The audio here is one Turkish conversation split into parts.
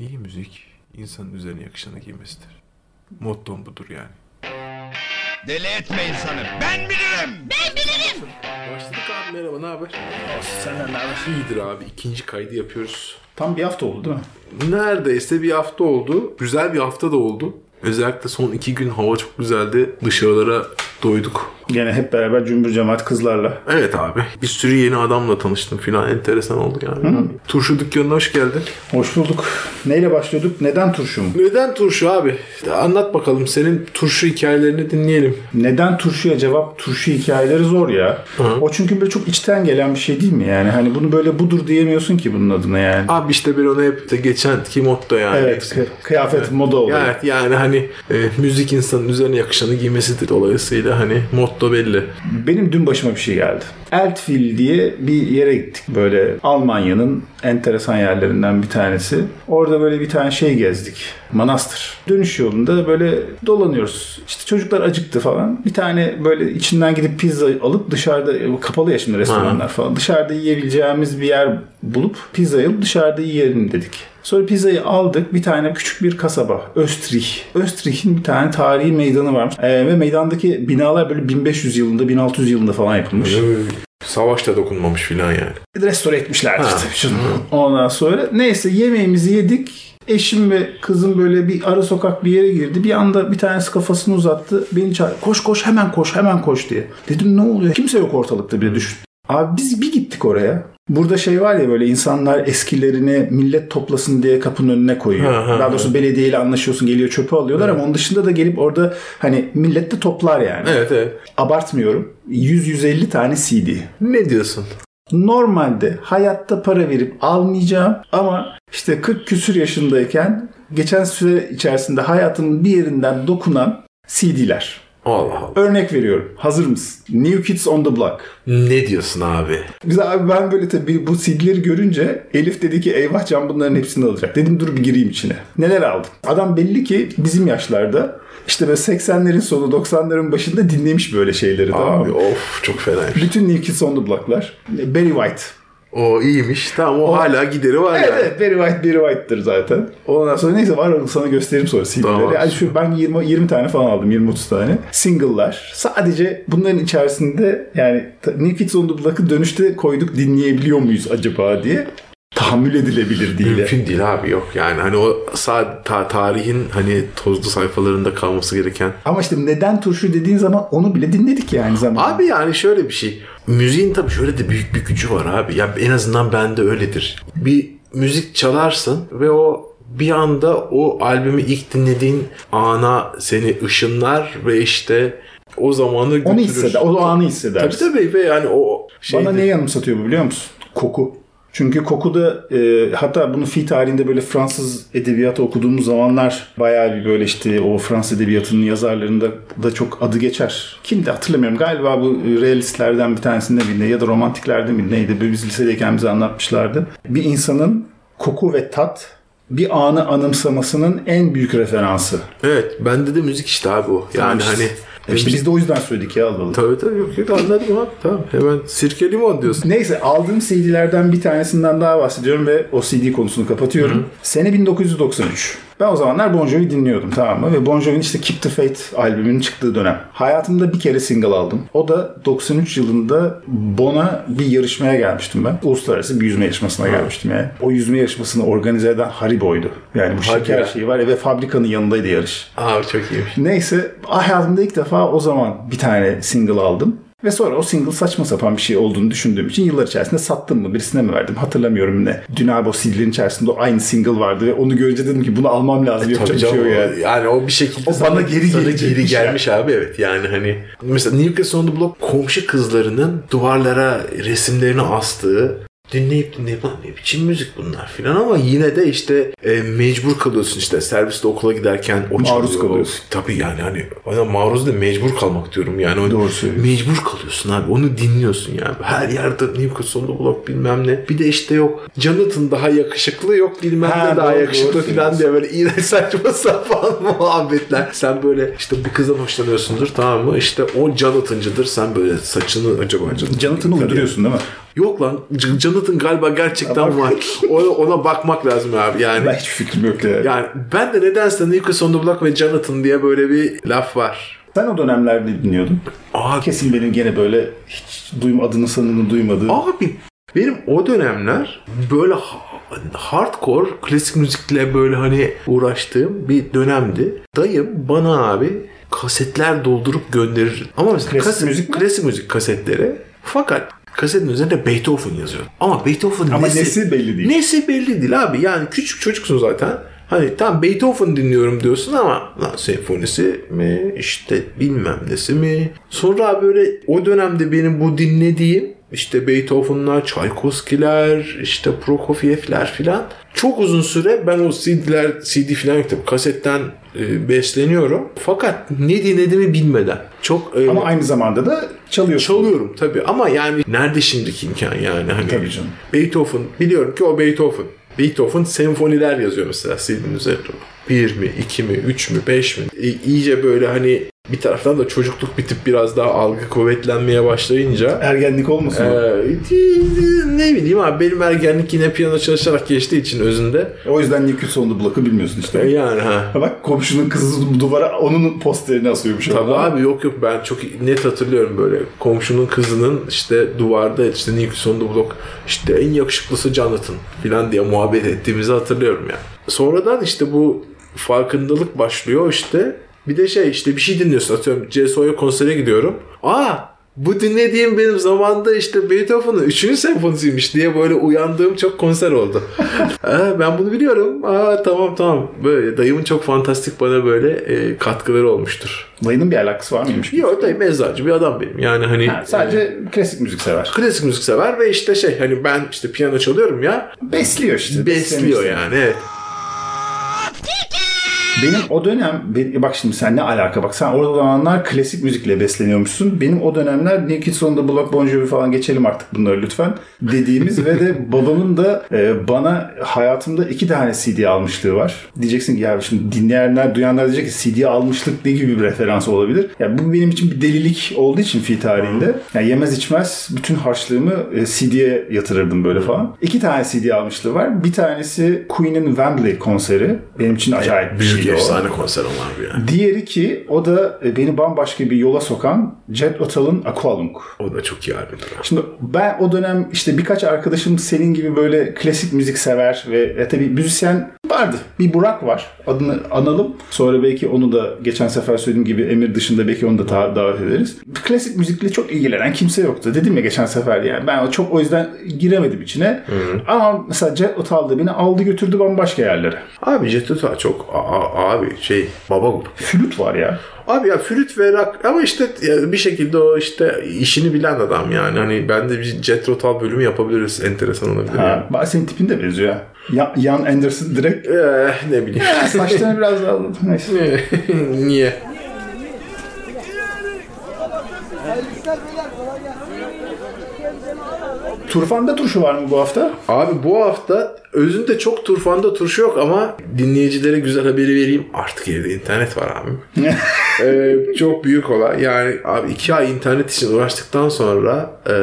İyi müzik insanın üzerine yakışanı giymesidir. Mottom budur yani. Deli etme insanı. Ben bilirim. Başladık abi merhaba ne haber? Senden ne haber? İyidir abi ikinci kaydı yapıyoruz. Tam bir hafta oldu değil mi? Neredeyse bir hafta oldu. Güzel bir hafta da oldu. Özellikle son iki gün hava çok güzeldi. Dışarılara doyduk. Gene hep beraber cümbür cemaat kızlarla. Evet abi. Bir sürü yeni adamla tanıştım filan. Enteresan oldu yani. Turşu dükkanına hoş geldin. Hoş bulduk. Neyle başlıyorduk? Neden turşu mu? Neden turşu abi? Anlat bakalım. Senin turşu hikayelerini dinleyelim. Neden turşuya cevap? Turşu hikayeleri zor ya. O çünkü böyle çok içten gelen bir şey değil mi yani? Hani bunu böyle budur diyemiyorsun ki bunun adına yani. Abi işte ben onu hep de geçen ki motto yani. Evet, kı- kıyafet moda oluyor. Evet yani hani e, müzik insanın üzerine yakışanı giymesidir dolayısıyla hani motto belli. Benim dün başıma bir şey geldi. Eltville diye bir yere gittik. Böyle Almanya'nın enteresan yerlerinden bir tanesi. Orada böyle bir tane şey gezdik. Manastır. Dönüş yolunda böyle dolanıyoruz. İşte çocuklar acıktı falan. Bir tane böyle içinden gidip pizza alıp dışarıda kapalı ya şimdi restoranlar falan. Dışarıda yiyebileceğimiz bir yer bulup pizzayı alıp dışarıda yiyelim dedik. Sonra pizzayı aldık. Bir tane küçük bir kasaba. Östrich. Östrich'in bir tane tarihi meydanı varmış. Ee, ve meydandaki binalar böyle 1500 yılında, 1600 yılında falan yapılmış. Savaşta dokunmamış filan yani. Restore etmişler Ha. işte. Şunu. Ondan sonra neyse yemeğimizi yedik. Eşim ve kızım böyle bir ara sokak bir yere girdi. Bir anda bir tanesi kafasını uzattı. Beni çağırdı. Koş koş hemen koş hemen koş diye. Dedim ne oluyor? Kimse yok ortalıkta bile düşün. Abi biz bir gittik oraya. Burada şey var ya böyle insanlar eskilerini millet toplasın diye kapının önüne koyuyor. Ha, ha, Daha doğrusu belediyeyle anlaşıyorsun geliyor çöpü alıyorlar ama onun dışında da gelip orada hani millet de toplar yani. Evet evet. Abartmıyorum. 100-150 tane CD. Ne diyorsun? Normalde hayatta para verip almayacağım ama işte 40 küsür yaşındayken geçen süre içerisinde hayatımın bir yerinden dokunan CD'ler. Allah Allah. Örnek veriyorum. Hazır mısın? New Kids on the Block. Ne diyorsun abi? Biz abi ben böyle tabii bu CD'leri görünce Elif dedi ki eyvah can bunların hepsini alacak. Dedim dur bir gireyim içine. Neler aldım? Adam belli ki bizim yaşlarda işte böyle 80'lerin sonu 90'ların başında dinlemiş böyle şeyleri tamam Abi mı? of çok fenaymış. Bütün New Kids on the Block'lar. Barry White. O iyiymiş. Tamam o, hala gideri var Evet, yani. evet Barry White, Barry White'dır zaten. Ondan sonra neyse var onu sana göstereyim sonra CD'leri. Tamam. Yani şu ben 20 20 tane falan aldım, 20 30 tane. Single'lar. Sadece bunların içerisinde yani New Kids on the Block'ı dönüşte koyduk dinleyebiliyor muyuz acaba diye tahammül edilebilir değil. Mümkün değil abi yok yani hani o ta- tarihin hani tozlu sayfalarında kalması gereken. Ama işte neden turşu dediğin zaman onu bile dinledik yani zaman. Abi yani şöyle bir şey. Müziğin tabii şöyle de büyük bir gücü var abi. Ya en azından bende öyledir. Bir müzik çalarsın ve o bir anda o albümü ilk dinlediğin ana seni ışınlar ve işte o zamanı götürür. onu hisseder, o anı Tabii hissedersin. tabii ve yani o şey Bana ne anımsatıyor bu biliyor musun? Koku. Çünkü koku da e, hatta bunu fi tarihinde böyle Fransız edebiyatı okuduğumuz zamanlar bayağı bir böyle işte o Fransız edebiyatının yazarlarında da çok adı geçer. Kimdi hatırlamıyorum. Galiba bu realistlerden bir tanesinde birinde ya da romantiklerden bir neydi. Biz lisedeyken bize anlatmışlardı. Bir insanın koku ve tat bir anı anımsamasının en büyük referansı. Evet bende de müzik işte abi o. Yani Tamam hani E işte biz de o yüzden söyledik ya Allah. Tabii tabii yok yok anladım abi tamam hemen sirke limon diyorsun. Neyse aldığım CD'lerden bir tanesinden daha bahsediyorum ve o CD konusunu kapatıyorum. Sene 1993. Ben o zamanlar Bon Jovi dinliyordum tamam mı? Ve Bon Jovi'nin işte Keep the Faith albümünün çıktığı dönem. Hayatımda bir kere single aldım. O da 93 yılında Bon'a bir yarışmaya gelmiştim ben. Uluslararası bir yüzme yarışmasına gelmiştim yani. O yüzme yarışmasını organize eden Haribo'ydu. Yani bu Hadi şeker şeyi var ve fabrikanın yanındaydı yarış. Abi çok iyiymiş. Neyse hayatımda ilk defa o zaman bir tane single aldım. Ve sonra o single saçma sapan bir şey olduğunu düşündüğüm için yıllar içerisinde sattım mı birisine mi verdim hatırlamıyorum ne. Dün abi o CD'lerin içerisinde o aynı single vardı ve onu görünce dedim ki bunu almam lazım yapacak Tabii bir şey yok o- yani. yani o bir şekilde O bana geri gelecekmiş geri gelmiş abi evet yani hani mesela New Kids on the Block komşu kızlarının duvarlara resimlerini astığı dinleyip dinleyip ne biçim müzik bunlar filan ama yine de işte e, mecbur kalıyorsun işte serviste okula giderken o Maruz çalıyor. kalıyorsun. Tabii yani hani bana maruz da mecbur kalmak diyorum yani. O- Doğru söylüyorsun. Mecbur kalıyorsun abi onu dinliyorsun yani. Her yerde New Kids on the Block bilmem ne. Bir de işte yok Jonathan daha yakışıklı yok bilmem Ha, ne daha doğru, yakışıklı doğru filan diye böyle iğrenç saçma sapan muhabbetler. Sen böyle işte bir kızdan hoşlanıyorsundur tamam mı? İşte o Jonathan'cıdır. Sen böyle saçını acaba Jonathan. Jonathan'ı uyduruyorsun değil mi? Yok lan Jonathan galiba gerçekten var. Ona, ona bakmak lazım abi yani. Ben hiçbir fikrim yok ya. Yani ben de nedense Nicholas on the Block ve Jonathan diye böyle bir laf var. Sen o dönemlerde dinliyordun. Abi, Kesin benim gene böyle hiç duyum adını sanını duymadığım. abi benim o dönemler böyle ha- hardcore klasik müzikle böyle hani uğraştığım bir dönemdi. Dayım bana abi kasetler doldurup gönderir. Ama mesela Klasik kaset- müzik mi? klasik müzik kasetleri. Fakat kasetin üzerinde Beethoven yazıyor. Ama Beethoven'ın Ama nesi, nesi belli değil. Nesi belli değil abi. Yani küçük çocuksun zaten. Hani tam Beethoven dinliyorum diyorsun ama lan senfonisi mi işte bilmem nesi mi. Sonra böyle o dönemde benim bu dinlediğim işte Beethoven'lar, Tchaikovsky'ler, işte Prokofiev'ler filan. Çok uzun süre ben o CD'ler, CD filan yok tabii kasetten e, besleniyorum. Fakat ne dinlediğimi bilmeden. Çok e, Ama aynı zamanda da çalıyorsun. Çalıyorum tabii ama yani nerede şimdiki imkan yani hani Tabii canım. Beethoven biliyorum ki o Beethoven. Beethoven senfoniler yazıyor mesela CD'nin üzerinde. Bir mi, iki mi, üç mü, beş mi? E, iyice böyle hani bir taraftan da çocukluk bitip biraz daha algı kuvvetlenmeye başlayınca Ergenlik olmasın e, ne bileyim abi benim ergenlik yine piyano çalışarak geçtiği için özünde. O yüzden Nick Son'da Block'ı bilmiyorsun işte. Yani ha. Bak komşunun kızı duvara onun posterini asıyormuş. Orada. abi yok yok ben çok net hatırlıyorum böyle komşunun kızının işte duvarda işte Nick on the Block işte en yakışıklısı Jonathan filan diye muhabbet ettiğimizi hatırlıyorum yani. Sonradan işte bu farkındalık başlıyor işte. Bir de şey işte bir şey dinliyorsun atıyorum CSO'ya konsere gidiyorum. Aa bu dinlediğim benim zamanda işte Beethoven'ın 3. senfonisiymiş diye böyle uyandığım çok konser oldu. Aa, ben bunu biliyorum. Aa tamam tamam. Böyle dayımın çok fantastik bana böyle e, katkıları olmuştur. Dayının bir alakası var mıymış? Yok dayım eczacı bir adam benim. Yani hani Ha, sadece klasik müzik sever. klasik müzik sever ve işte şey hani ben işte piyano çalıyorum ya Besliyor işte. besliyor yani evet. Benim o dönem, bak şimdi sen ne alaka bak sen orada zamanlar klasik müzikle besleniyormuşsun. Benim o dönemler New Kids on the Block, Bon Jovi falan geçelim artık bunları lütfen dediğimiz ve de babamın da e, bana hayatımda iki tane CD almışlığı var. Diyeceksin ki ya şimdi dinleyenler, duyanlar diyecek ki CD almışlık ne gibi bir referans olabilir? Ya bu benim için bir delilik olduğu için fi tarihinde. Yani yemez içmez bütün harçlığımı e, CD'ye yatırırdım böyle falan. İki tane CD almışlığı var. Bir tanesi Queen'in Wembley konseri. Benim için acayip bir Büyük o. efsane konser abi yani. Diğeri ki o da e, beni bambaşka bir yola sokan Jet Otal'ın Aqualung. O da çok iyi albümdür. Şimdi ben o dönem işte birkaç arkadaşım senin gibi böyle klasik müzik sever ve e, tabii müzisyen vardı. Bir Burak var. Adını analım. Sonra belki onu da geçen sefer söylediğim gibi Emir dışında belki onu da ta- davet ederiz. Klasik müzikle çok ilgilenen kimse yoktu. Dedim ya geçen sefer yani. Ben çok o yüzden giremedim içine. Ama mesela Jet Otal da beni aldı götürdü bambaşka yerlere. Abi Jet Li çok a- abi şey baba grup. Flüt var ya. Abi ya flüt ve rock ama işte bir şekilde o işte işini bilen adam yani. Hani ben de bir Jet Rotal bölümü yapabiliriz. Enteresan olabilir. yani. Ha, bak senin tipin de benziyor ya. Ya- Ian Anderson direkt Eh, ne bileyim. Saçlarını biraz daha neyse. Niye? Turfanda turşu var mı bu hafta? Abi bu hafta özünde çok turfanda turşu yok ama dinleyicilere güzel haberi vereyim. Artık evde internet var abi. Ee, çok büyük olay. Yani abi iki ay internet için uğraştıktan sonra e,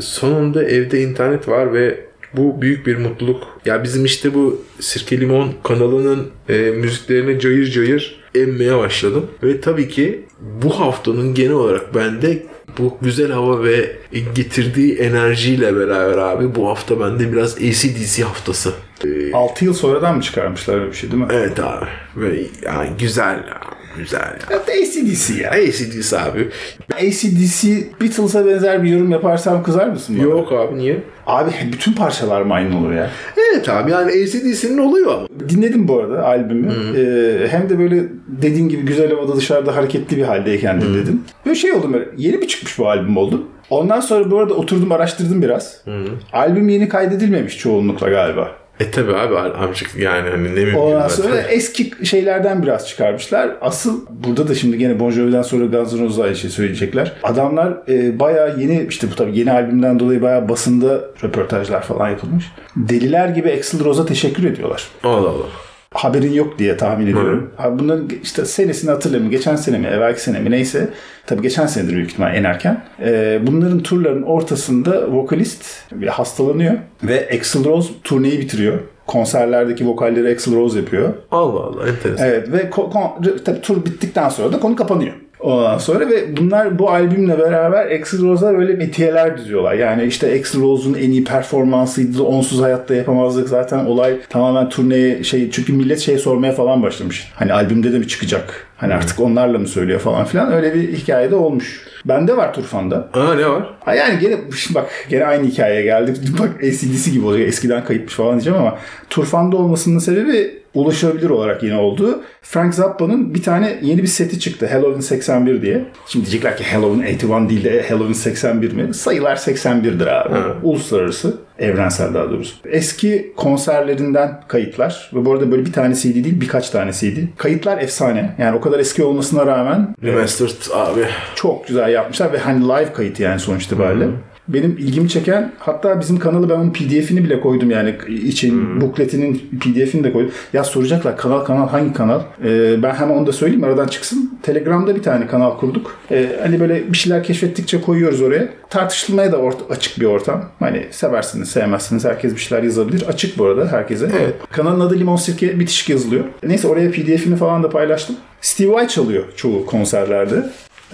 sonunda evde internet var ve bu büyük bir mutluluk. Ya bizim işte bu Sirke Limon kanalının e, müziklerini cayır cayır emmeye başladım. Ve tabii ki bu haftanın genel olarak bende bu güzel hava ve getirdiği enerjiyle beraber abi bu hafta bende biraz ACDC haftası. Ee, 6 yıl sonradan mı çıkarmışlar öyle bir şey değil mi? evet abi. Ve yani güzel ya. Güzel ya. Evet, ACDC ya. ACDC abi. ACDC Beatles'a benzer bir yorum yaparsam kızar mısın bana? Yok abi niye? Abi bütün parçalar mı aynı olur ya? Evet abi yani ACDC'nin oluyor ama. Dinledim bu arada albümü. Ee, hem de böyle dediğin gibi güzel havada dışarıda hareketli bir haldeyken dinledim. Böyle şey oldum böyle. Yeni mi çıkmış bu albüm oldu? Ondan sonra bu arada oturdum araştırdım biraz. Albüm yeni kaydedilmemiş çoğunlukla galiba. E tabi abi amcık yani hani ne mümkün Ondan sonra eski şeylerden biraz çıkarmışlar. Asıl burada da şimdi gene Bon Jovi'den sonra Guns N' Roses'a şey söyleyecekler. Adamlar e, bayağı yeni işte bu tabii yeni albümden dolayı bayağı basında röportajlar falan yapılmış. Deliler gibi Axl Rose'a teşekkür ediyorlar. Allah Allah. Haberin yok diye tahmin ediyorum. Abi bunların işte senesini hatırlamıyorum. Geçen sene mi, evvelki sene mi neyse. Tabii geçen senedir büyük ihtimal en erken. Ee, bunların turların ortasında vokalist bir hastalanıyor ve Axl Rose turneyi bitiriyor. Konserlerdeki vokalleri Axl Rose yapıyor. Allah Allah enteresan. Evet ve ko- kon- tabii tur bittikten sonra da konu kapanıyor. Ondan sonra ve bunlar bu albümle beraber Axl Rose'a böyle metiyeler diziyorlar. Yani işte Axl Rose'un en iyi performansıydı. Onsuz hayatta yapamazdık. Zaten olay tamamen turneye şey çünkü millet şey sormaya falan başlamış. Hani albümde de mi çıkacak? Hani artık onlarla mı söylüyor falan filan. Öyle bir hikaye de olmuş. Bende var Turfan'da. Aa ne var? Ha yani gene bak gene aynı hikayeye geldik. Bak ACDC gibi olacak. Eskiden kayıtmış falan diyeceğim ama Turfan'da olmasının sebebi ulaşılabilir olarak yine oldu. Frank Zappa'nın bir tane yeni bir seti çıktı. Halloween 81 diye. Şimdi diyecekler ki Halloween 81 değil de Halloween 81 mi? Sayılar 81'dir abi. Uluslararası. Evrensel daha doğrusu. Eski konserlerinden kayıtlar. Ve bu arada böyle bir tane CD değil birkaç tane CD. Kayıtlar efsane. Yani o kadar eski olmasına rağmen Remastered abi. çok güzel yapmışlar ve hani live kayıt yani sonuç itibariyle. Benim ilgimi çeken hatta bizim kanalı ben onun pdf'ini bile koydum yani için bukletinin pdf'ini de koydum. Ya soracaklar kanal kanal hangi kanal? Ee, ben hemen onu da söyleyeyim aradan çıksın. Telegram'da bir tane kanal kurduk. Ee, hani böyle bir şeyler keşfettikçe koyuyoruz oraya. Tartışılmaya da ort- açık bir ortam. Hani seversiniz sevmezsiniz herkes bir şeyler yazabilir. Açık bu arada herkese. Evet. Kanalın adı Limon Sirke bitişik yazılıyor. Neyse oraya pdf'ini falan da paylaştım. Steve Vai çalıyor çoğu konserlerde.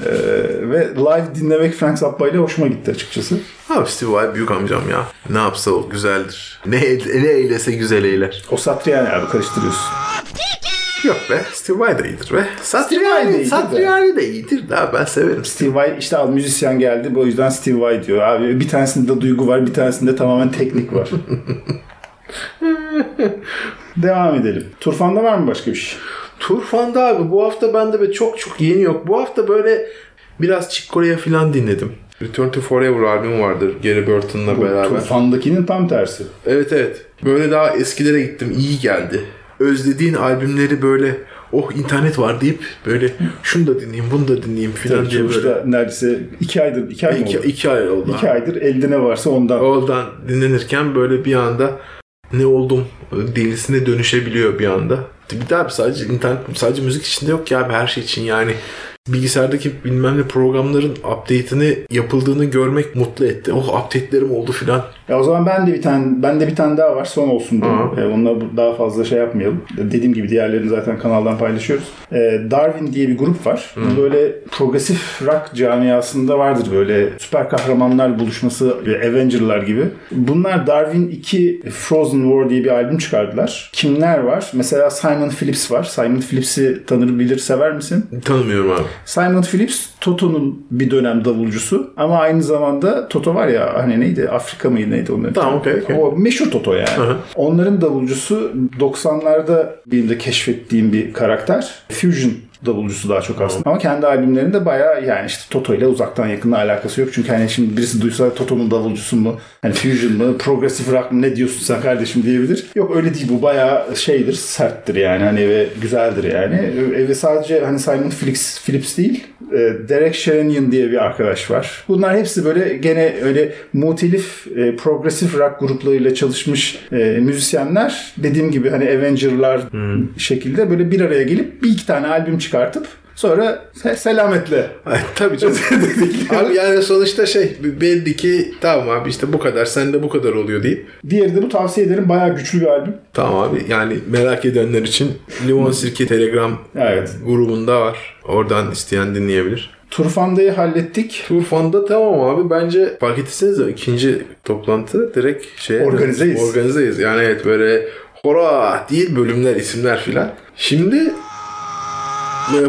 Ee, ve live dinlemek Frank Zappa ile hoşuma gitti açıkçası. Abi Steve Vai büyük amcam ya. Ne yapsa o güzeldir. Ne, ne eylese güzel eyler. O Satriani abi karıştırıyorsun. Yok be Steve Vai da iyidir be. Vai de Satriani, iyidir de. Satriani de iyidir de ben severim. Steve Vai işte al müzisyen geldi bu yüzden Steve Vai diyor. Abi bir tanesinde duygu var bir tanesinde tamamen teknik var. Devam edelim. Turfan'da var mı başka bir şey? Turfan'da abi bu hafta bende be çok çok yeni yok. Bu hafta böyle biraz Chick Corea falan dinledim. Return to Forever albüm vardır Gary Burton'la beraber. Turfan'dakinin tam tersi. Evet evet. Böyle daha eskilere gittim. iyi geldi. Özlediğin albümleri böyle oh internet var deyip böyle şunu da dinleyeyim bunu da dinleyeyim falan diye böyle. Neredeyse iki aydır, iki ay mı İki, oldu? iki ay oldu. İki aydır elde ne varsa ondan. Oradan dinlenirken böyle bir anda ne oldum delisine dönüşebiliyor bir anda. Bir daha sadece internet sadece müzik içinde yok ya abi her şey için yani bilgisayardaki bilmem ne programların update'ini yapıldığını görmek mutlu etti. Oh update'lerim oldu filan. Ya o zaman ben de bir tane ben de bir tane daha var son olsun diye. Hı. Ee, onunla daha fazla şey yapmayalım. Dediğim gibi diğerlerini zaten kanaldan paylaşıyoruz. Ee, Darwin diye bir grup var. Bu Böyle progresif rock camiasında vardır böyle süper kahramanlar buluşması Avenger'lar gibi. Bunlar Darwin 2 Frozen War diye bir albüm çıkardılar. Kimler var? Mesela Simon Phillips var. Simon Phillips'i tanır bilir sever misin? Tanımıyorum abi. Simon Phillips Toto'nun bir dönem davulcusu ama aynı zamanda Toto var ya hani neydi Afrika mıydı neydi onların? Tamam, okey, okey. O meşhur Toto yani. hı. Onların davulcusu 90'larda benim de keşfettiğim bir karakter. Fusion davulcusu daha çok aslında. Ama kendi albümlerinde bayağı yani işte Toto ile uzaktan yakından alakası yok. Çünkü hani şimdi birisi duysa Toto'nun davulcusu mu? Hani Fusion mu? Progressive rock mı? Ne diyorsun sen kardeşim diyebilir. Yok öyle değil bu bayağı şeydir, serttir yani hani ve güzeldir yani. Ve sadece hani Simon Phillips, Phillips değil e, Derek Sherinian diye bir arkadaş var. Bunlar hepsi böyle gene öyle muhtelif e, progresif rock gruplarıyla çalışmış e, müzisyenler. Dediğim gibi hani Avenger'lar şekilde böyle bir araya gelip bir iki tane albüm çıkartıp sonra se- selametle. Ay, tabii canım. abi yani sonuçta şey belli ki tamam abi işte bu kadar sende bu kadar oluyor deyip Diğeri de bu tavsiye ederim. Bayağı güçlü bir albüm. tamam abi yani merak edenler için Limon Sirke Telegram Evet. grubunda var. Oradan isteyen dinleyebilir. Turfanda'yı hallettik. Turfan'da tamam abi bence fark etseniz ikinci toplantı direkt şey Organizeyiz. Organizeyiz. Yani evet böyle hora değil bölümler isimler filan. Şimdi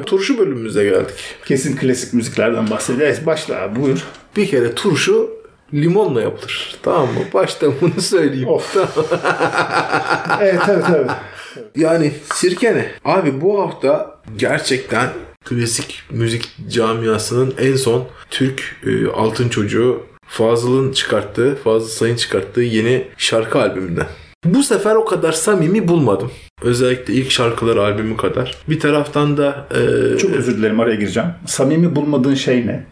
turşu bölümümüze geldik. Kesin klasik müziklerden bahsedeceğiz. Başla abi buyur. Bir kere turşu limonla yapılır. Tamam mı? Baştan bunu söyleyeyim. Of. evet evet evet. Yani sirke ne? Abi bu hafta gerçekten klasik müzik camiasının en son Türk e, altın çocuğu Fazıl'ın çıkarttığı, Fazıl Say'ın çıkarttığı yeni şarkı albümünden. Bu sefer o kadar samimi bulmadım. Özellikle ilk şarkılar albümü kadar. Bir taraftan da e, Çok özür dilerim araya gireceğim. Samimi bulmadığın şey ne?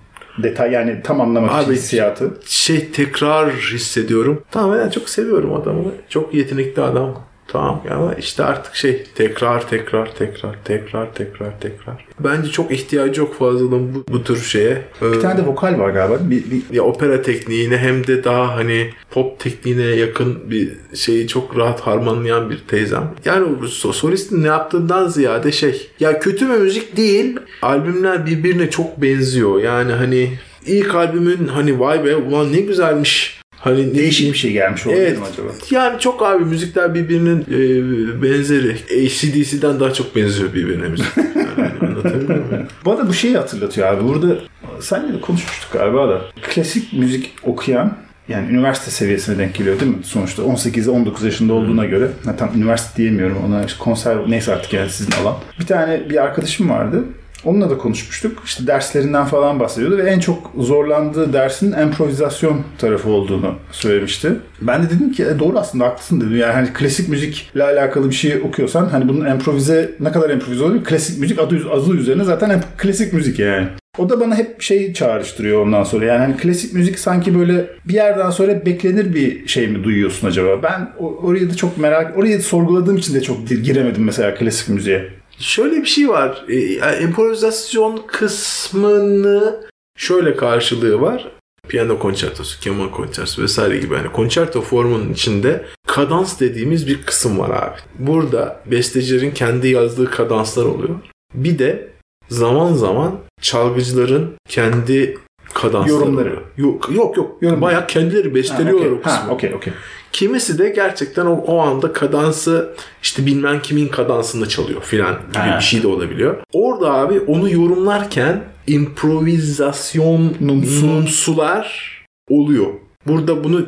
Detay yani tam anlamak için Abi- hissiyatı. şey tekrar hissediyorum. Tamam ben çok seviyorum adamı. Çok yetenekli adam. Tamam ama işte artık şey tekrar tekrar tekrar tekrar tekrar tekrar. Bence çok ihtiyacı yok fazlalığın bu, bu tür şeye. Ee, Bir tane de vokal var galiba. Bir, bir ya opera tekniğine hem de daha hani pop tekniğine yakın bir şeyi çok rahat harmanlayan bir teyzem. Yani solistin ne yaptığından ziyade şey ya kötü bir müzik değil. Albümler birbirine çok benziyor. Yani hani ilk albümün hani vay be ulan ne güzelmiş. Hani ne değişik bir şey gelmiş olabilir Evet. mi acaba? Yani çok abi müzikler birbirinin e, benzeri. ACDC'den daha çok benziyor birbirine müzik. Yani muyum? Bu şeyi hatırlatıyor abi. Burada senle de konuşmuştuk galiba da. Klasik müzik okuyan yani üniversite seviyesine denk geliyor değil mi? Sonuçta 18-19 yaşında olduğuna göre. Tam üniversite diyemiyorum ona konser neyse artık yani sizin alan. Bir tane bir arkadaşım vardı. Onunla da konuşmuştuk. İşte derslerinden falan bahsediyordu ve en çok zorlandığı dersin improvizasyon tarafı olduğunu söylemişti. Ben de dedim ki "E, doğru aslında haklısın dedim. Yani hani klasik müzikle alakalı bir şey okuyorsan hani bunun improvize ne kadar improvize olur? Klasik müzik adı, adı üzerine zaten hep klasik müzik yani. O da bana hep şey çağrıştırıyor ondan sonra. Yani hani klasik müzik sanki böyle bir yerden sonra beklenir bir şey mi duyuyorsun acaba? Ben o- orayı da çok merak, orayı da sorguladığım için de çok giremedim mesela klasik müziğe. Şöyle bir şey var. E, yani improvizasyon kısmını şöyle karşılığı var. Piyano konçertosu, keman konçertosu vesaire gibi hani konçerto formunun içinde kadans dediğimiz bir kısım var abi. Burada bestecilerin kendi yazdığı kadanslar oluyor. Bir de zaman zaman çalgıcıların kendi kadansları Yorumları. Yok yok yok. Yorum. Bayağı kendileri besteliyorlar o ha, kısmı. okey okey. Kimisi de gerçekten o, o anda kadansı işte bilmem kimin kadansında çalıyor filan gibi Ha. bir şey de olabiliyor. Orada abi onu yorumlarken improvizasyonumsular oluyor. Burada bunu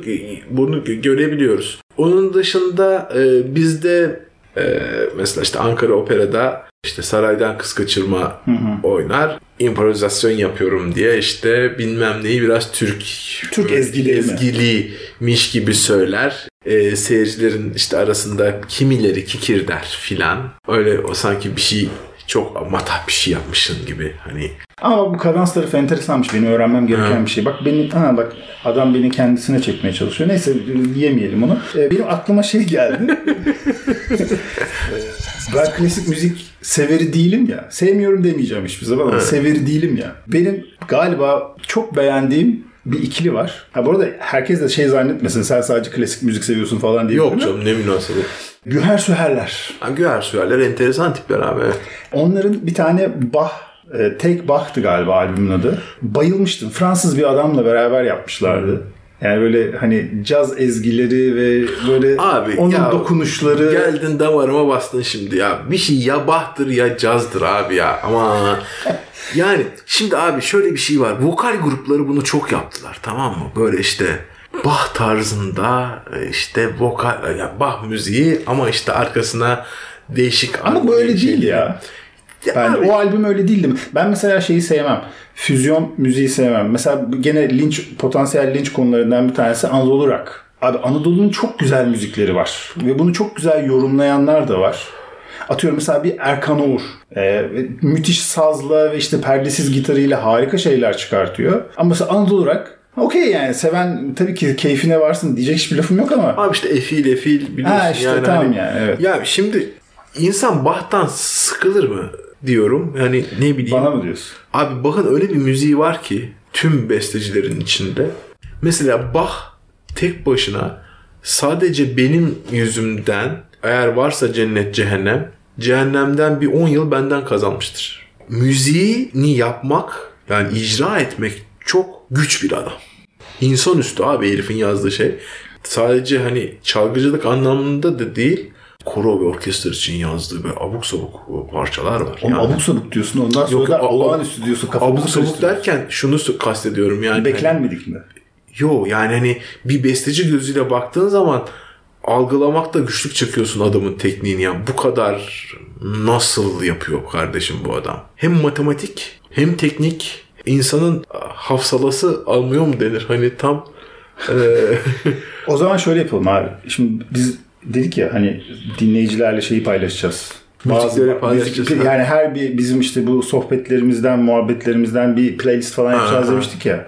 bunu görebiliyoruz. Onun dışında e, bizde e, mesela işte Ankara Opera'da işte saraydan kız kaçırma oynar. improvizasyon yapıyorum diye işte bilmem neyi biraz Türk Türk ezgileri mi? ezgiliymiş gibi söyler. Ee, seyircilerin işte arasında kimileri kikir der filan. Öyle o sanki bir şey çok matah bir şey yapmışsın gibi hani Ama bu kadans tarafı enteresanmış. Benim öğrenmem gereken Ha. bir şey. Bak beni, ha bak adam beni kendisine çekmeye çalışıyor. Neyse diyemeyelim onu. Ee, benim aklıma şey geldi. ben klasik müzik severi değilim ya. Sevmiyorum demeyeceğim hiçbir zaman ama severi değilim ya. Benim galiba çok beğendiğim bir ikili var. Ha bu arada herkes de şey zannetmesin sen sadece klasik müzik seviyorsun falan diye. yok canım ne münasebet. Güher Süherler. Ha, Güher Süherler enteresan tipler abi. evet. Onların bir tane Bach, e, Take Bach'tı galiba albümün adı. Bayılmıştım. Fransız bir adamla beraber yapmışlardı. Yani böyle hani caz ezgileri ve böyle Abi onun ya, dokunuşları. Geldin damarıma bastın şimdi ya. Bir şey ya bahtır ya cazdır abi ya. Ama yani şimdi abi şöyle bir şey var. Vokal grupları bunu çok yaptılar tamam mı? Böyle işte Bach tarzında işte vokal ya Bach müziği ama işte arkasına değişik Ama bu öyle değil ya. Ya Ben abi, o albüm öyle değildi mi? Ben mesela şeyi sevmem. Füzyon müziği sevmem. Mesela gene linç potansiyel linç konularından bir tanesi Anadolu Rock. Abi Anadolu'nun çok güzel müzikleri var. Ve bunu çok güzel yorumlayanlar da var. Atıyorum mesela bir Erkan Oğur. Ee, müthiş sazla ve işte perdesiz gitarıyla harika şeyler çıkartıyor. Ama mesela Anadolu Rock okey yani seven tabii ki keyfine varsın diyecek hiçbir lafım yok ama. Abi işte efil efil biliyorsun Ha işte yani. tamam hani- yani evet. Ya şimdi insan Bach'tan sıkılır mı diyorum. Yani ne bileyim. Bana mı diyorsun? Abi Bach'ın öyle bir müziği var ki tüm bestecilerin içinde. Mesela Bach tek başına sadece benim yüzümden eğer varsa cennet cehennem cehennemden bir 10 yıl benden kazanmıştır. Müziğini yapmak yani icra etmek çok güç bir adam. İnsanüstü abi herifin yazdığı şey. Sadece hani çalgıcılık anlamında da değil koro ve orkestra için yazdığı böyle abuk sabuk parçalar var. Oğlum Yani- abuk sabuk diyorsun ondan sonra Yok, da olağanüstü diyorsun. Abuk sabuk derken şunu kastediyorum yani. Beklenmedik mi? Yo yani hani bir besteci gözüyle baktığın zaman algılamakta güçlük çekiyorsun adamın tekniğini ya. Bu kadar nasıl yapıyor kardeşim bu adam? Hem matematik hem teknik insanın hafsalası almıyor mu denir? Hani tam e, O zaman şöyle yapalım abi. Şimdi biz dedik ya hani dinleyicilerle şeyi paylaşacağız. Paylaşacağız, müzik- yani her bir bizim işte bu sohbetlerimizden, muhabbetlerimizden bir playlist falan yapacağız ha. demiştik ya.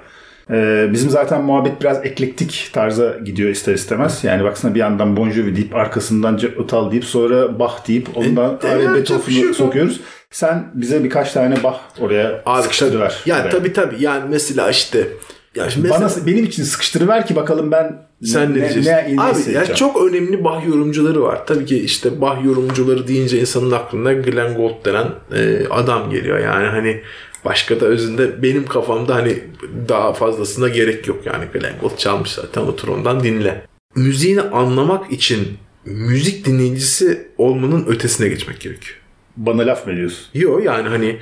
Ee, bizim zaten muhabbet biraz eklektik tarza gidiyor ister istemez. Yani baksana bir yandan Bon Jovi deyip arkasından Utal deyip sonra Bach deyip ondan E, Beethoven'u şey sokuyoruz. Sen bize birkaç tane Bach oraya Abi sıkıştırıver. Ya Oraya. tabii tabii. Yani mesela işte ya şimdi mesela, Bana benim için sıkıştırıver ki bakalım ben sen ne, diyeceksin? ne, ne Abi ya çok önemli Bach yorumcuları var. Tabii ki işte Bach yorumcuları deyince insanın aklına Glenn Gould denen e, adam geliyor. Yani hani başka da özünde benim kafamda hani daha fazlasına gerek yok. Yani Glenn Gould çalmış zaten otur ondan dinle. Müziğini anlamak için müzik dinleyicisi olmanın ötesine geçmek gerekiyor. Bana laf mı ediyorsun? Yok yani hani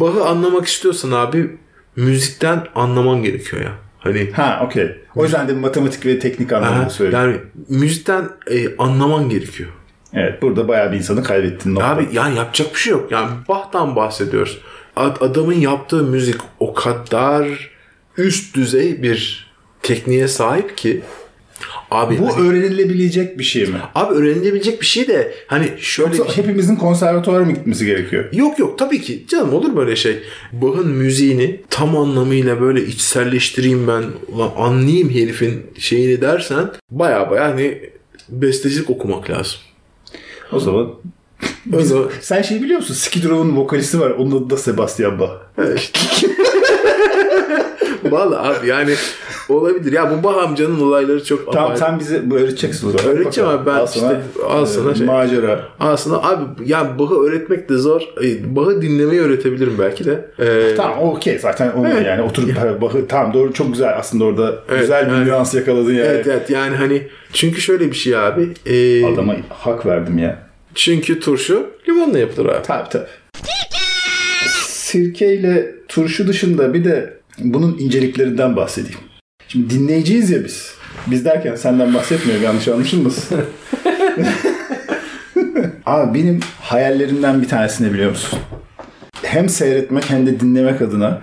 Bach'ı anlamak istiyorsan abi müzikten anlaman gerekiyor ya. Hani Ha okey. O yüzden de matematik ve teknik anlamda söyledim. yani müzikten e, anlaman gerekiyor. Evet burada bayağı bir insanı kaybettin. nokta. Abi yani yapacak bir şey yok. Yani Bach'tan bahsediyoruz. Ad- Adamın yaptığı müzik o kadar üst düzey bir tekniğe sahip ki abi Bu hani- öğrenilebilecek bir şey mi? abi öğrenilebilecek bir şey de hani şöyle Yoksa bir şey- hepimizin konservatuara mı gitmesi gerekiyor? Yok yok tabii ki canım olur böyle şey. Bach'ın müziğini tam anlamıyla böyle içselleştireyim ben ulan anlayayım herifin şeyini dersen baya baya hani bestecilik okumak lazım. O zaman O zaman sen şey biliyor musun? Skid Row'un vokalisti var. Onun adı da Sebastian Bach. Valla abi yani olabilir. Ya bu Bach amcanın olayları çok Tamam apayrı. sen bize bu öğreteceksin o zaman. Öğreteceğim abi, ben Al sana, işte- al sana e, şey. Macera. Aslında abi yani Bach'ı öğretmek de zor. E, Bach'ı dinlemeyi öğretebilirim belki de. Ee, Tamam okey zaten onu Evet. yani oturup ha, Bach'ı tamam doğru çok güzel aslında orada Evet, güzel bir yani- nüans yakaladın yani. Evet evet yani hani çünkü şöyle bir şey abi. E, Adama hak verdim ya. çünkü turşu limonla yapılır abi. Tabii tabii. Sirkeyle turşu dışında bir de bunun inceliklerinden bahsedeyim. Şimdi dinleyiciyiz ya biz. Biz derken senden bahsetmiyorum yanlış anlaşılmasın. Abi benim hayallerimden bir tanesini biliyor musun? Hem seyretmek hem de dinlemek adına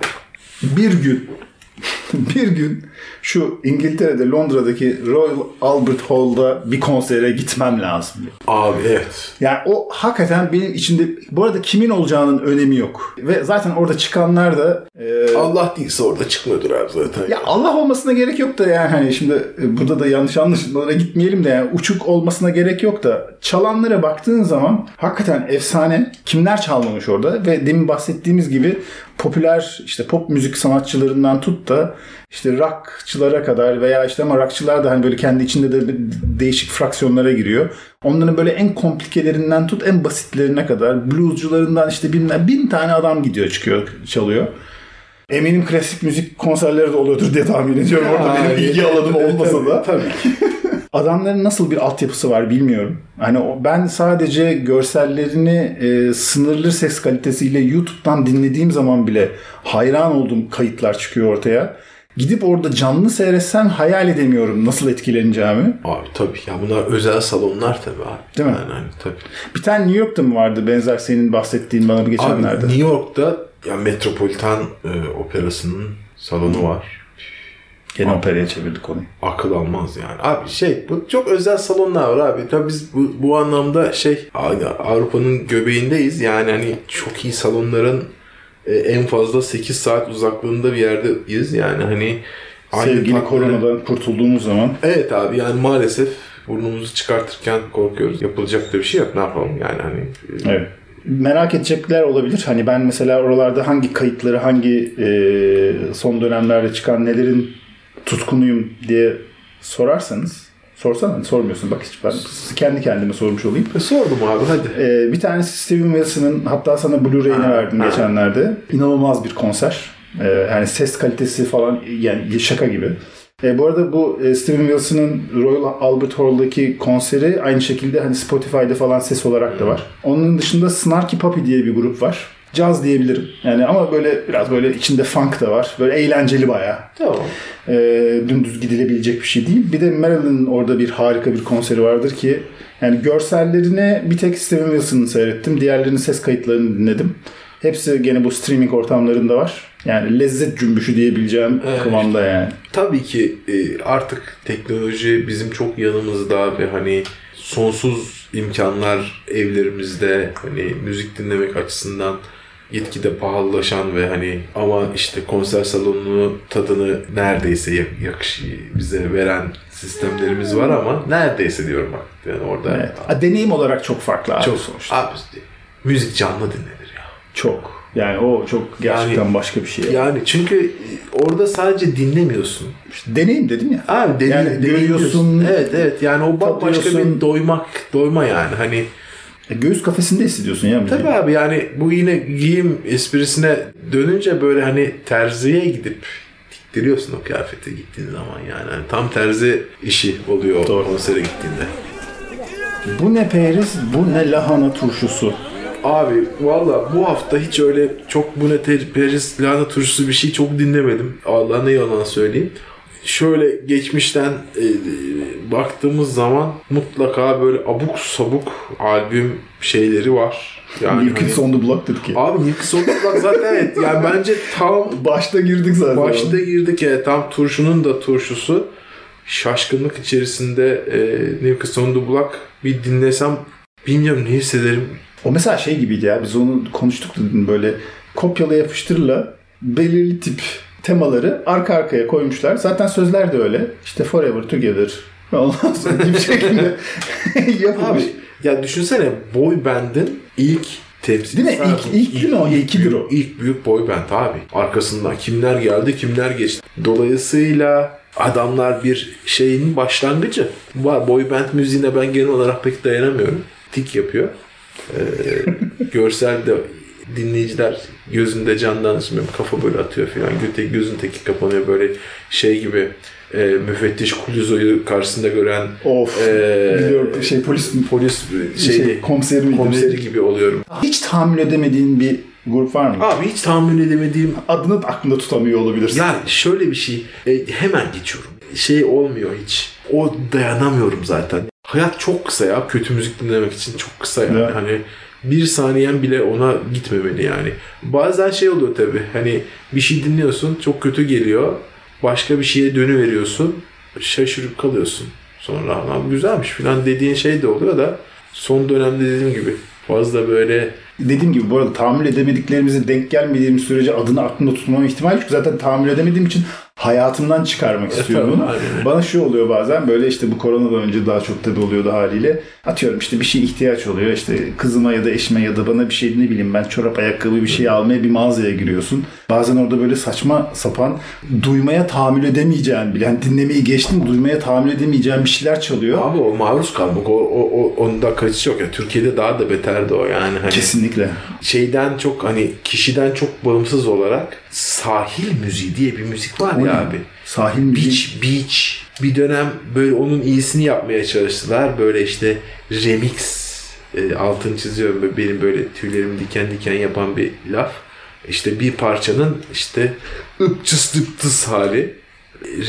bir gün bir gün şu İngiltere'de Londra'daki Royal Albert Hall'da bir konsere gitmem lazım. Abi evet. Yani o hakikaten benim içinde bu arada kimin olacağının önemi yok. Ve zaten orada çıkanlar da e, Allah değilse orada çıkmıyordur abi zaten. ya Allah olmasına gerek yok da yani hani şimdi e, burada da yanlış anlaşılmalara gitmeyelim de yani uçuk olmasına gerek yok da çalanlara baktığın zaman hakikaten efsane. Kimler çalmamış orada ve demin bahsettiğimiz gibi popüler işte pop müzik sanatçılarından tut da işte rockçılara kadar veya işte ama rockçılar da hani böyle kendi içinde de değişik fraksiyonlara giriyor. Onların böyle en komplikelerinden tut en basitlerine kadar bluescularından işte bilmem bin tane adam gidiyor çıkıyor çalıyor. Eminim klasik müzik konserleri de oluyordur diye tahmin ediyorum. Orada benim ilgi alanım olmasa da. Tabii ki. Adamların nasıl bir altyapısı var bilmiyorum. Hani ben sadece görsellerini e, sınırlı ses kalitesiyle YouTube'dan dinlediğim zaman bile hayran olduğum kayıtlar çıkıyor ortaya. Gidip orada canlı seyretsen hayal edemiyorum nasıl etkileneceğimi. Abi tabii ya bunlar özel salonlar tabii abi. Değil mi? Yani, hani, tabii. Bir tane New York'ta mı vardı benzer senin bahsettiğin bana bir Abi geçenlerde? New York'ta ya Metropolitan e, Operası'nın salonu var. Gene operaya çevirdik konuyu. Akıl almaz yani. Abi şey bu çok özel salonlar var abi. Tabii biz bu, bu anlamda şey Avrupa'nın göbeğindeyiz. Yani hani çok iyi salonların en fazla 8 saat uzaklığında bir yerdeyiz. Yani hani Sevgili tatları- koronadan kurtulduğumuz zaman Evet abi yani maalesef burnumuzu çıkartırken korkuyoruz. Yapılacak da bir şey yok. Ne yapalım yani hani. e, Evet. Merak edecekler olabilir. Hani ben mesela oralarda hangi kayıtları, hangi e, son dönemlerde çıkan nelerin tutkunuyum diye sorarsanız sorsana sormuyorsun bak hiç ben kendi kendime sormuş olayım. E, sordum abi hadi. E, bir tanesi Steven Wilson'ın hatta sana Blu-ray'ini verdim geçenlerde. İnanılmaz bir konser. E, yani ses kalitesi falan yani şaka gibi. E, bu arada bu e, Steven Wilson'ın Royal Albert Hall'daki konseri aynı şekilde hani Spotify'da falan ses olarak da var. Onun dışında Snarky Puppy diye bir grup var. Caz diyebilirim. Yani ama böyle biraz böyle içinde funk da var. Böyle eğlenceli bayağı. Tamam. E, dümdüz gidilebilecek bir şey değil. Bir de Marilyn'in orada bir harika bir konseri vardır ki yani görsellerini bir tek Steven Wilson'ı seyrettim. Diğerlerinin ses kayıtlarını dinledim. Hepsi gene bu streaming ortamlarında var. Yani lezzet cümbüşü diyebileceğim Evet. kıvamda yani. Tabii ki e, artık teknoloji bizim çok yanımızda ve hani sonsuz imkanlar evlerimizde hani müzik dinlemek açısından gitgide pahalılaşan ve hani ama işte konser salonunu tadını neredeyse yak- yakış bize veren sistemlerimiz var ama neredeyse diyorum bak. Yani orada Evet. Ha, Deneyim olarak çok farklı abi çok sonuçta. Abi, müzik canlı dinlenir ya. Çok. Yani o çok gerçekten Yani- başka bir şey. Yani çünkü orada sadece dinlemiyorsun. İşte deneyim dedim ya. Abi deni- Yani görüyorsun, Evet evet yani o bambaşka tadıyorsun. bir doymak doyma yani hani E, göğüs kafesinde hissediyorsun ya. Tabii abi yani bu yine giyim esprisine dönünce böyle hani terziye gidip diktiriyorsun o kıyafeti gittiğin zaman yani. Hani tam terzi işi oluyor Doğru. konsere gittiğinde. Bu ne periz, bu ne lahana turşusu. Abi valla bu hafta hiç öyle çok bu ne Paris lahana turşusu bir şey çok dinlemedim. Allah ne yalan söyleyeyim. Şöyle geçmişten e, baktığımız zaman mutlaka böyle abuk sabuk albüm şeyleri var. Yani Kids hani- on the Block dedik ki. Abi Kids on the Block zaten evet. Yani bence tam Başta girdik zaten. başta girdik ya tam turşunun da turşusu. Şaşkınlık içerisinde e, Kids on the Block bir dinlesem bilmiyorum ne hissederim. O mesela şey gibiydi ya biz onu konuştuk da dün böyle kopyala yapıştırla belirli tip temaları arka arkaya koymuşlar. Zaten sözler de öyle. İşte Forever Together ondan sonra gibi şekilde yapılmış. Abi ya düşünsene boy band'in ilk temsil Değil mi? İlk- ilk değil mi o? İlkidir o. İlk büyük boy band abi. Arkasından kimler geldi kimler geçti. Dolayısıyla adamlar bir şeyin başlangıcı. Var boy band müziğine ben genel olarak pek dayanamıyorum. Tik yapıyor. Ee, görsel de dinleyiciler gözünde canlansın kafa böyle atıyor falan. Göte, gözün teki kapanıyor böyle şey gibi e, müfettiş Kuluzo'yu karşısında gören Of. Ee, Biliyorum şey polis polis şey, şeyi komiseri miydi? komiseri gibi oluyorum. Hiç tahammül edemediğin bir grup var mı? Abi hiç tahammül edemediğim Adını da aklında tutamıyor olabilirsin. ya şöyle bir şey e, hemen geçiyorum. Şey olmuyor hiç. O dayanamıyorum zaten. Hayat çok kısa ya. Kötü müzik dinlemek için çok kısa yani. Evet. Hani bir saniyen bile ona gitmemeli yani. Bazen şey oluyor tabii. Hani bir şey dinliyorsun çok kötü geliyor. Başka bir şeye dönüveriyorsun. Şaşırıp kalıyorsun. Sonra lan güzelmiş falan dediğin şey de oluyor da son dönemde dediğim gibi fazla böyle Dediğim gibi bu arada tahammül edemediklerimize denk gelmediğimiz sürece adını aklımda tutmama ihtimali yok. Zaten tahammül edemediğim için hayatımdan çıkarmak istiyorum bunu. Bana şu oluyor bazen böyle işte bu koronadan önce daha çok tabii oluyordu haliyle. Atıyorum işte bir şey ihtiyaç oluyor. İşte kızıma ya da eşime ya da bana bir şey ne bileyim ben çorap ayakkabı bir şey almaya bir mağazaya giriyorsun. Bazen orada böyle saçma sapan duymaya tahammül edemeyeceğin bile. Yani dinlemeyi geçtim duymaya tahammül edemeyeceğin bir şeyler çalıyor. Abi o maruz kalmak o, o, o onda kaçış yok ya. Türkiye'de daha da beterdi o yani. Hani Kesinlikle. şeyden çok hani kişiden çok bağımsız olarak sahil müziği diye bir müzik var O ya abi. Sahil müziği. Beach Beach bir dönem böyle onun iyisini yapmaya çalıştılar. Böyle işte remix e, altını çiziyorum benim böyle tüylerimi diken diken yapan bir laf. İşte bir parçanın işte ıpçıs dıptıs hali.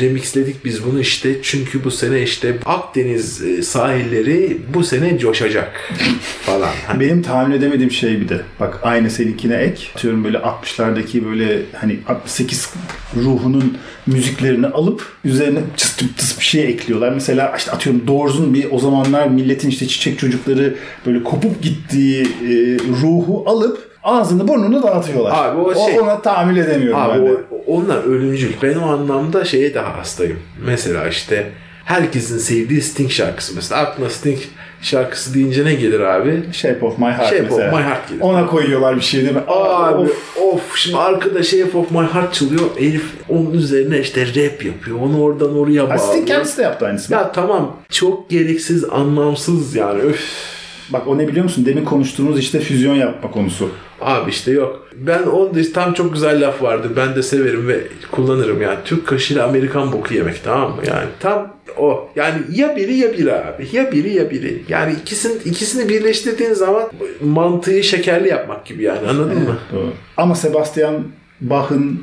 Remixledik biz bunu işte çünkü bu sene işte Akdeniz e, sahilleri bu sene coşacak falan. Hani Benim tahammül edemediğim şey bir de. Bak aynı seninkine ek. Atıyorum böyle 60'lardaki böyle hani 68 ruhunun müziklerini alıp üzerine çıs tıs bir şey ekliyorlar. Mesela işte atıyorum Doors'un bir o zamanlar milletin işte çiçek çocukları böyle kopup gittiği e, ruhu alıp ağzını burnunu dağıtıyorlar. Abi o şey- ona tahammül edemiyorum Abi ben de. o, onlar ölümcül. Ben o anlamda şeye daha hastayım. Mesela işte herkesin sevdiği Sting şarkısı mesela. Aklına Sting şarkısı deyince ne gelir abi? Shape of My Heart Shape of mesela. My Heart gelir. Ona koyuyorlar bir şey değil mi? Abi Of. of. şimdi arkada Shape of My Heart çalıyor. Elif onun üzerine işte rap yapıyor. Onu oradan oraya bağlıyor. Sting kendisi de yaptı aynısını. Ya tamam çok gereksiz anlamsız yani öf. Bak o ne biliyor musun? Demin konuştuğumuz işte füzyon yapma konusu. Abi işte yok. Ben onun da tam çok güzel laf vardı. Ben de severim ve kullanırım yani. Türk kaşığıyla Amerikan boku yemek tamam mı? Yani tam o. Yani ya biri ya biri abi. Ya biri ya biri. Yani ikisini, ikisini birleştirdiğin zaman mantığı şekerli yapmak gibi yani anladın mı? Doğru. Ama Sebastian Bach'ın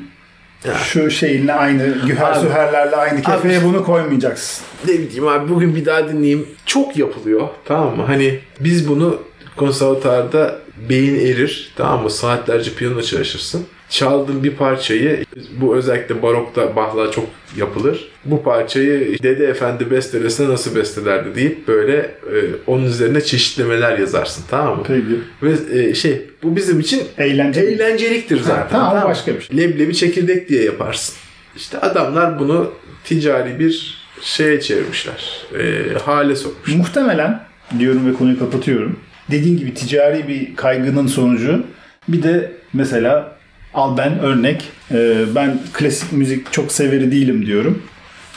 Ya. şu şeyinle aynı, güher Abi- süherlerle aynı kefeye bunu koymayacaksın. Ne bileyim abi bugün bir daha dinleyeyim. Çok yapılıyor tamam mı? Hani biz bunu konservatuarda beyin erir tamam mı? Saatlerce piyano çalışırsın. Çaldığın bir parçayı bu özellikle barokta Bach'la çok yapılır. Bu parçayı Dede Efendi bestelesine nasıl bestelerdi deyip böyle e, onun üzerine çeşitlemeler yazarsın tamam mı? Peki. Ve e, şey bu bizim için Eğlenceli. eğlenceliktir zaten. tamam, mı? başka bir şey. Leblebi çekirdek diye yaparsın. İşte adamlar bunu ticari bir şeye çevirmişler. E, hale sokmuşlar. Muhtemelen diyorum ve konuyu kapatıyorum. Dediğin gibi ticari bir kaygının sonucu bir de mesela al ben örnek e, ben klasik müzik çok severi değilim diyorum.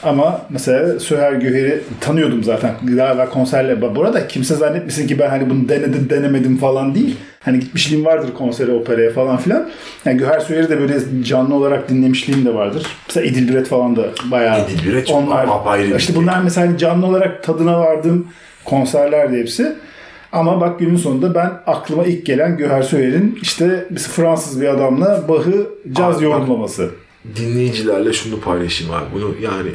Ama mesela Süher Göher'i tanıyordum zaten. Galiba konserle. Bu arada kimse zannetmesin ki ben hani bunu denedim denemedim falan değil. Hani gitmişliğim vardır konsere, operaya falan filan. Yani Göher Süher'i de böyle canlı olarak dinlemişliğim de vardır. Mesela İdil Biret falan da bayağı. İdil Biret çok apayrı bir İşte bunlar mesela hani canlı olarak tadına vardığım konserlerdi hepsi. Ama bak günün sonunda ben aklıma ilk gelen Göher Süher'in işte Fransız bir adamla Bach'ı caz Abi yorumlaması. dinleyicilerle şunu paylaşayım abi. Bunu yani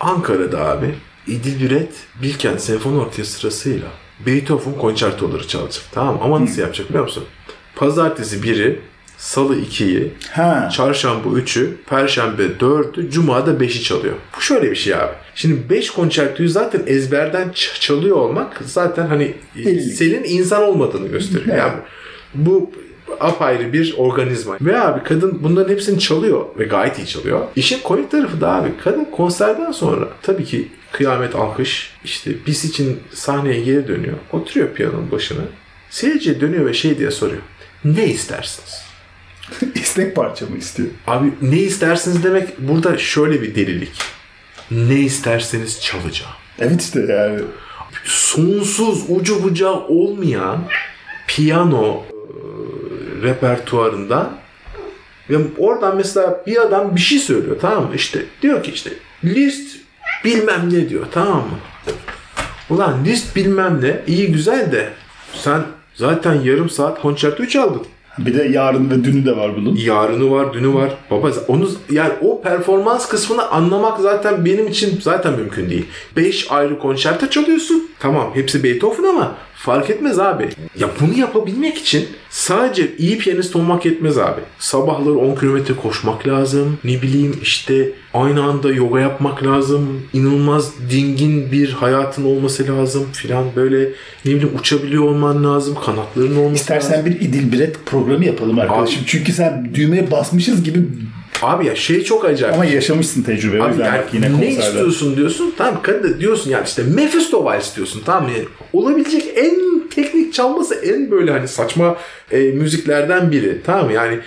Ankara'da abi İdil Biret Bilkent Senfoni Orkestrası'yla Beethoven konçertoları çalacak. Tamam ama nasıl yapacak biliyor musun? Pazartesi biri, salı 2'yi, Ha. çarşamba 3'ü, perşembe 4'ü, cuma da 5'i çalıyor. Bu şöyle bir şey abi. Şimdi 5 konçertoyu zaten ezberden çalıyor olmak zaten hani Delilik. senin insan olmadığını gösteriyor. Yani bu apayrı bir organizma. Ve abi kadın bunların hepsini çalıyor ve gayet iyi çalıyor. İşin komik tarafı da abi kadın konserden sonra tabii ki kıyamet alkış işte biz için sahneye geri dönüyor. Oturuyor piyanonun başına. Seyirciye dönüyor ve şey diye soruyor. Ne istersiniz? İstek parça mı istiyor? Abi ne istersiniz demek burada şöyle bir delilik. Ne isterseniz çalacağım. Evet işte yani. Sonsuz ucu bucağı olmayan piyano e, repertuarında ve oradan mesela bir adam bir şey söylüyor tamam mı? İşte diyor ki işte list bilmem ne diyor tamam mı? Ulan list bilmem ne iyi güzel de sen zaten yarım saat konçerto çaldın. Bir de yarın ve dünü de var bunun. Yarını var, dünü var. Baba onu yani o performans kısmını anlamak zaten benim için zaten mümkün değil. 5 ayrı konçerto çalıyorsun. Tamam hepsi Beethoven ama fark etmez abi. Ya bunu yapabilmek için sadece iyi piyanist olmak yetmez abi. Sabahları 10 kilometre koşmak lazım. Ne bileyim işte aynı anda yoga yapmak lazım. İnanılmaz dingin bir hayatın olması lazım filan. Böyle ne bileyim uçabiliyor olman lazım. Kanatların olması lazım. İstersen bir İdil Biret programı yapalım arkadaşım. Çünkü sen düğmeye basmışız gibi Abi ya şey çok acayip. ama yaşamışsın tecrübe. Abi yani yine ne konserde. istiyorsun diyorsun. Tamam kadın diyorsun yani işte Mephisto Vals diyorsun. Tamam? Yani olabilecek en teknik çalması en böyle hani saçma e, müziklerden biri. Tamam mı? Yani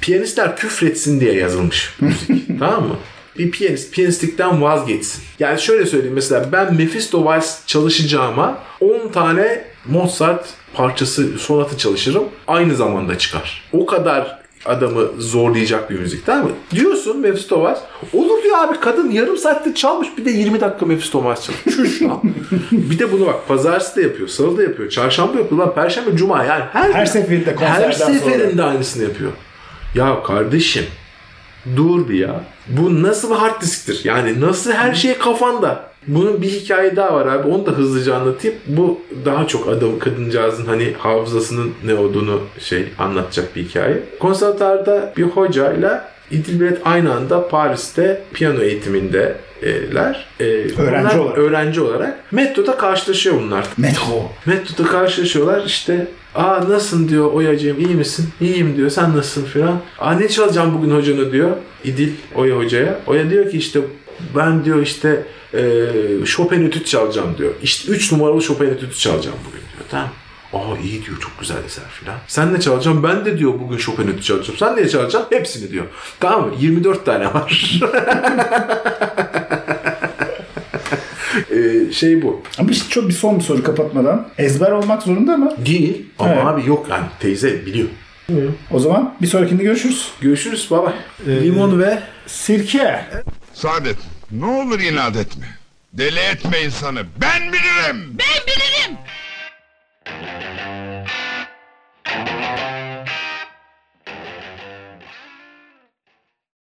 piyanistler küfretsin diye yazılmış müzik. tamam mı? Bir piyanist piyanistlikten vazgeçsin. Yani şöyle söyleyeyim mesela ben Mephisto Vals çalışacağıma 10 tane Mozart parçası sonatı çalışırım. Aynı zamanda çıkar. O kadar adamı zorlayacak bir müzik tamam mı? Diyorsun Mephisto Vals. Olur diyor abi kadın yarım saatte çalmış bir de 20 dakika Mephisto Vals çalmış. Çüş lan. bir de bunu bak pazartesi de yapıyor, salı da yapıyor, çarşamba yapıyor lan perşembe, cuma yani her, Her seferinde konserden her sonra. seferinde aynısını yapıyor. Ya kardeşim dur bir ya. Bu nasıl bir hard disktir? Yani nasıl her şey kafanda? Bunun bir hikaye daha var abi. Onu da hızlıca anlatayım. Bu daha çok adam kadıncağızın hani hafızasının ne olduğunu şey anlatacak bir hikaye. Konservatuarda bir hocayla İdilbret aynı anda Paris'te piyano eğitimindeler. Ee, Öğrenci olarak. Öğrenci olarak. Metroda karşılaşıyor bunlar. Metro. Metroda karşılaşıyorlar işte Aa nasılsın diyor Oya'cığım iyi misin? İyiyim diyor sen nasılsın filan. Aa ne çalacağım bugün hocana diyor İdil Oya hocaya. Oya diyor ki işte ben diyor işte e, Chopin etüt çalacağım diyor. İşte 3 numaralı Chopin etütü çalacağım bugün diyor. Tamam. Aa iyi diyor çok güzel eser filan. Sen ne çalacaksın? Ben de diyor bugün Chopin etütü çalacağım. Sen ne çalacaksın? Hepsini diyor. Tamam mı? 24 tane var. Ee, şey bu. Ama işte çok bir son bir soru kapatmadan. Ezber olmak zorunda mı? Değil ama Evet. abi yok yani teyze biliyor. O zaman bir sonrakinde görüşürüz. Görüşürüz baba. Limon ve sirke. Saadet, ne olur inat etme. Deli etme insanı, ben bilirim! Ben bilirim!